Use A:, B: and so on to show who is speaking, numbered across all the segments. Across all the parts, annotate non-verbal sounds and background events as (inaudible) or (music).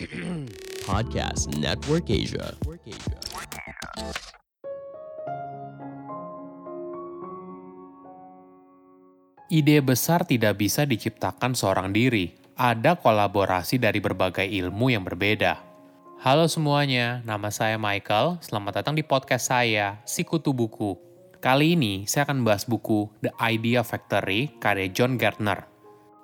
A: (clears throat) Podcast Network Asia.
B: Ide besar tidak bisa diciptakan seorang diri. Ada kolaborasi dari berbagai ilmu yang berbeda. Halo semuanya, nama saya Michael. Selamat datang di podcast saya, Sikutu Buku. Kali ini saya akan bahas buku The Idea Factory karya John Gardner.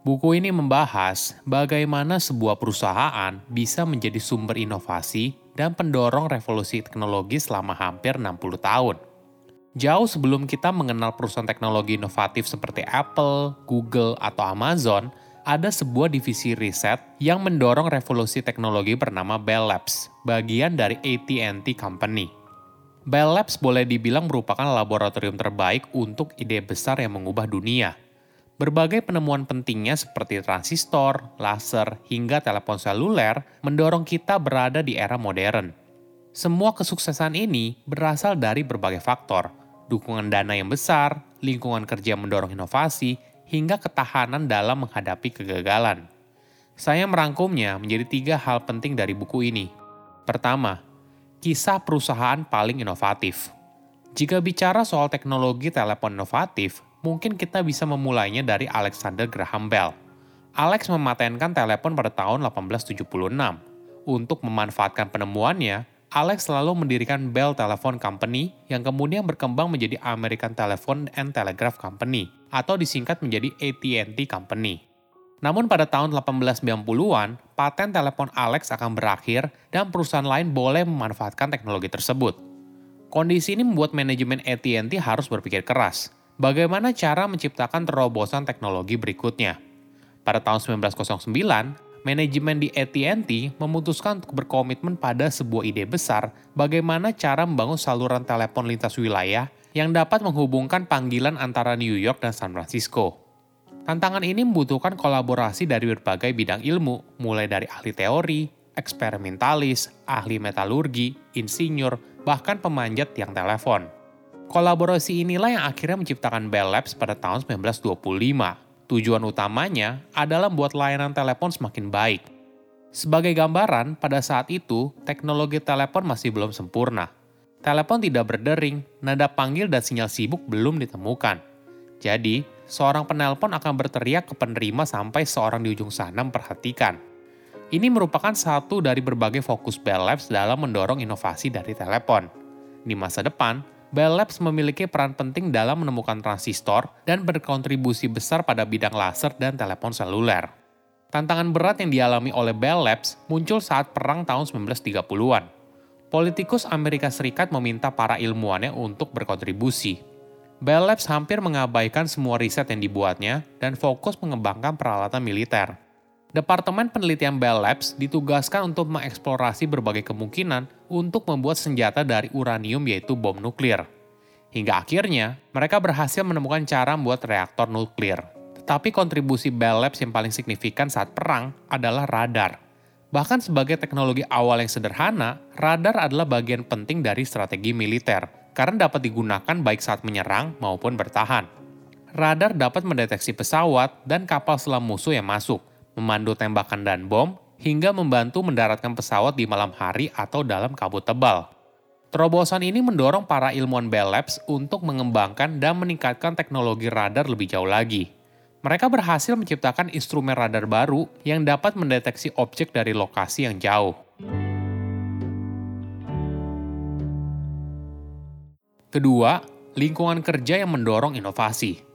B: Buku ini membahas bagaimana sebuah perusahaan bisa menjadi sumber inovasi dan pendorong revolusi teknologi selama hampir 60 tahun. Jauh sebelum kita mengenal perusahaan teknologi inovatif seperti Apple, Google, atau Amazon, ada sebuah divisi riset yang mendorong revolusi teknologi bernama Bell Labs, bagian dari AT&T Company. Bell Labs boleh dibilang merupakan laboratorium terbaik untuk ide besar yang mengubah dunia. Berbagai penemuan pentingnya seperti transistor, laser, hingga telepon seluler mendorong kita berada di era modern. Semua kesuksesan ini berasal dari berbagai faktor, dukungan dana yang besar, lingkungan kerja yang mendorong inovasi, hingga ketahanan dalam menghadapi kegagalan. Saya merangkumnya menjadi tiga hal penting dari buku ini. Pertama, kisah perusahaan paling inovatif. Jika bicara soal teknologi telepon inovatif, mungkin kita bisa memulainya dari Alexander Graham Bell. Alex mematenkan telepon pada tahun 1876. Untuk memanfaatkan penemuannya, Alex selalu mendirikan Bell Telephone Company yang kemudian berkembang menjadi American Telephone and Telegraph Company atau disingkat menjadi AT&T Company. Namun pada tahun 1890-an, paten telepon Alex akan berakhir dan perusahaan lain boleh memanfaatkan teknologi tersebut. Kondisi ini membuat manajemen AT&T harus berpikir keras. Bagaimana cara menciptakan terobosan teknologi berikutnya? Pada tahun 1909, manajemen di AT&T memutuskan untuk berkomitmen pada sebuah ide besar bagaimana cara membangun saluran telepon lintas wilayah yang dapat menghubungkan panggilan antara New York dan San Francisco. Tantangan ini membutuhkan kolaborasi dari berbagai bidang ilmu, mulai dari ahli teori, eksperimentalis, ahli metalurgi, insinyur, bahkan pemanjat tiang telepon. Kolaborasi inilah yang akhirnya menciptakan Bell Labs pada tahun 1925 Tujuan utamanya adalah membuat layanan telepon semakin baik. Sebagai gambaran, pada saat itu, teknologi telepon masih belum sempurna. Telepon tidak berdering, nada panggil dan sinyal sibuk belum ditemukan. Jadi, seorang penelpon akan berteriak ke penerima sampai seorang di ujung sana memperhatikan. Ini merupakan satu dari berbagai fokus Bell Labs dalam mendorong inovasi dari telepon. Di masa depan, Bell Labs memiliki peran penting dalam menemukan transistor dan berkontribusi besar pada bidang laser dan telepon seluler. Tantangan berat yang dialami oleh Bell Labs muncul saat perang tahun 1930-an. Politikus Amerika Serikat meminta para ilmuwannya untuk berkontribusi. Bell Labs hampir mengabaikan semua riset yang dibuatnya dan fokus mengembangkan peralatan militer. Departemen Penelitian Bell Labs ditugaskan untuk mengeksplorasi berbagai kemungkinan untuk membuat senjata dari uranium yaitu bom nuklir. Hingga akhirnya, mereka berhasil menemukan cara membuat reaktor nuklir. Tetapi kontribusi Bell Labs yang paling signifikan saat perang adalah radar. Bahkan sebagai teknologi awal yang sederhana, radar adalah bagian penting dari strategi militer, karena dapat digunakan baik saat menyerang maupun bertahan. Radar dapat mendeteksi pesawat dan kapal selam musuh yang masuk, memandu tembakan dan bom, hingga membantu mendaratkan pesawat di malam hari atau dalam kabut tebal. Terobosan ini mendorong para ilmuwan Bell Labs untuk mengembangkan dan meningkatkan teknologi radar lebih jauh lagi. Mereka berhasil menciptakan instrumen radar baru yang dapat mendeteksi objek dari lokasi yang jauh. Kedua, lingkungan kerja yang mendorong inovasi.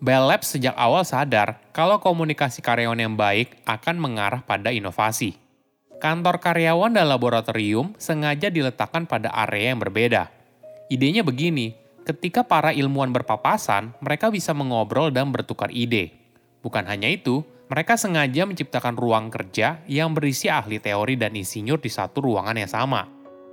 B: Bell Labs sejak awal sadar kalau komunikasi karyawan yang baik akan mengarah pada inovasi. Kantor karyawan dan laboratorium sengaja diletakkan pada area yang berbeda. Idenya begini, ketika para ilmuwan berpapasan, mereka bisa mengobrol dan bertukar ide. Bukan hanya itu, mereka sengaja menciptakan ruang kerja yang berisi ahli teori dan insinyur di satu ruangan yang sama.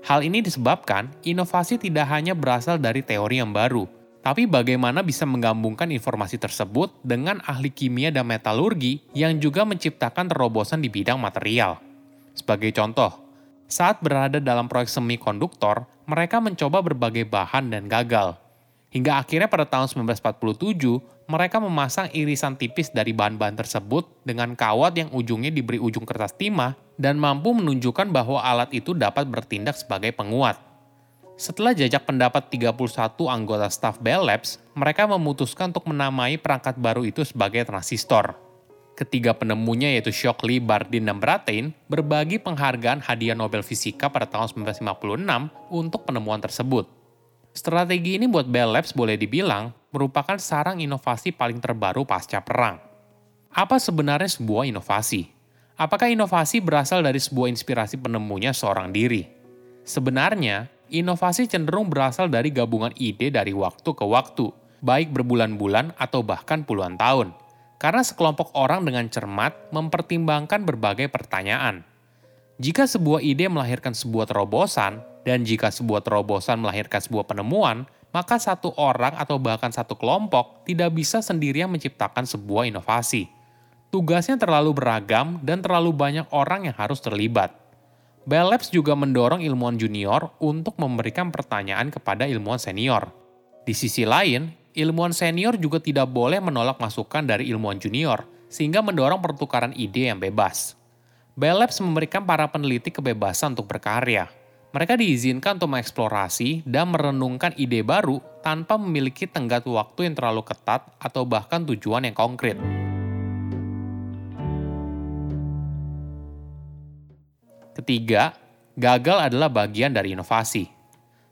B: Hal ini disebabkan inovasi tidak hanya berasal dari teori yang baru, tapi bagaimana bisa menggabungkan informasi tersebut dengan ahli kimia dan metalurgi yang juga menciptakan terobosan di bidang material. Sebagai contoh, saat berada dalam proyek semikonduktor, mereka mencoba berbagai bahan dan gagal. Hingga akhirnya pada tahun 1947, mereka memasang irisan tipis dari bahan-bahan tersebut dengan kawat yang ujungnya diberi ujung kertas timah dan mampu menunjukkan bahwa alat itu dapat bertindak sebagai penguat. Setelah jajak pendapat 31 anggota staf Bell Labs, mereka memutuskan untuk menamai perangkat baru itu sebagai transistor. Ketiga penemunya yaitu Shockley, Bardeen, dan Brattain berbagi penghargaan hadiah Nobel Fisika pada tahun 1956 untuk penemuan tersebut. Strategi ini buat Bell Labs boleh dibilang merupakan sarang inovasi paling terbaru pasca perang. Apa sebenarnya sebuah inovasi? Apakah inovasi berasal dari sebuah inspirasi penemunya seorang diri? Sebenarnya, inovasi cenderung berasal dari gabungan ide dari waktu ke waktu, baik berbulan-bulan atau bahkan puluhan tahun – karena sekelompok orang dengan cermat mempertimbangkan berbagai pertanyaan. Jika sebuah ide melahirkan sebuah terobosan, dan jika sebuah terobosan melahirkan sebuah penemuan, maka satu orang atau bahkan satu kelompok tidak bisa sendirian menciptakan sebuah inovasi. Tugasnya terlalu beragam dan terlalu banyak orang yang harus terlibat. Bell Labs juga mendorong ilmuwan junior untuk memberikan pertanyaan kepada ilmuwan senior. Di sisi lain, ilmuwan senior juga tidak boleh menolak masukan dari ilmuwan junior, sehingga mendorong pertukaran ide yang bebas. Bell Labs memberikan para peneliti kebebasan untuk berkarya. Mereka diizinkan untuk mengeksplorasi dan merenungkan ide baru tanpa memiliki tenggat waktu yang terlalu ketat atau bahkan tujuan yang konkret. Ketiga, gagal adalah bagian dari inovasi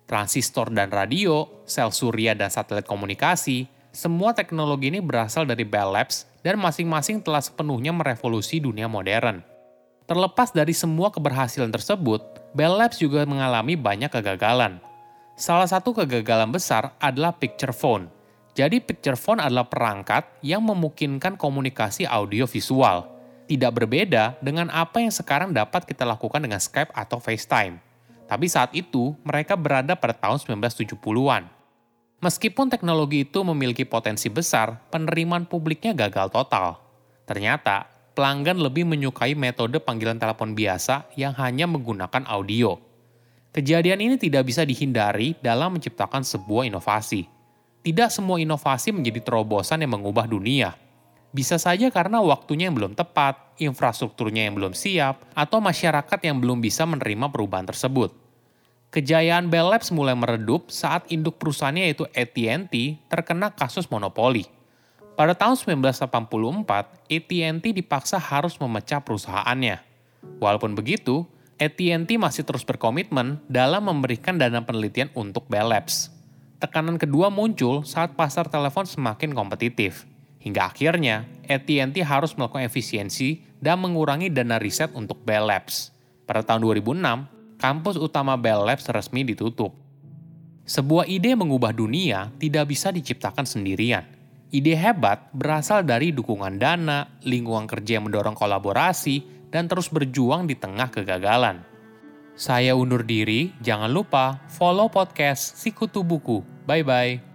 B: transistor dan radio, sel surya dan satelit komunikasi, semua teknologi ini berasal dari Bell Labs dan masing-masing telah sepenuhnya merevolusi dunia modern. Terlepas dari semua keberhasilan tersebut, Bell Labs juga mengalami banyak kegagalan. Salah satu kegagalan besar adalah picture phone. Jadi picture phone adalah perangkat yang memungkinkan komunikasi audio visual. Tidak berbeda dengan apa yang sekarang dapat kita lakukan dengan Skype atau FaceTime. Tapi saat itu, mereka berada pada tahun 1970-an. Meskipun teknologi itu memiliki potensi besar, penerimaan publiknya gagal total. Ternyata, pelanggan lebih menyukai metode panggilan telepon biasa yang hanya menggunakan audio. Kejadian ini tidak bisa dihindari dalam menciptakan sebuah inovasi. Tidak semua inovasi menjadi terobosan yang mengubah dunia. Bisa saja karena waktunya yang belum tepat, infrastrukturnya yang belum siap, atau masyarakat yang belum bisa menerima perubahan tersebut. Kejayaan Bell Labs mulai meredup saat induk perusahaannya yaitu AT&T terkena kasus monopoli. Pada tahun 1984, AT&T dipaksa harus memecah perusahaannya. Walaupun begitu, AT&T masih terus berkomitmen dalam memberikan dana penelitian untuk Bell Labs. Tekanan kedua muncul saat pasar telepon semakin kompetitif. Hingga akhirnya, AT&T harus melakukan efisiensi dan mengurangi dana riset untuk Bell Labs. Pada tahun 2006, kampus utama Bell Labs resmi ditutup. Sebuah ide mengubah dunia tidak bisa diciptakan sendirian. Ide hebat berasal dari dukungan dana, lingkungan kerja yang mendorong kolaborasi, dan terus berjuang di tengah kegagalan. Saya undur diri, jangan lupa follow podcast Sikutu Buku. Bye-bye.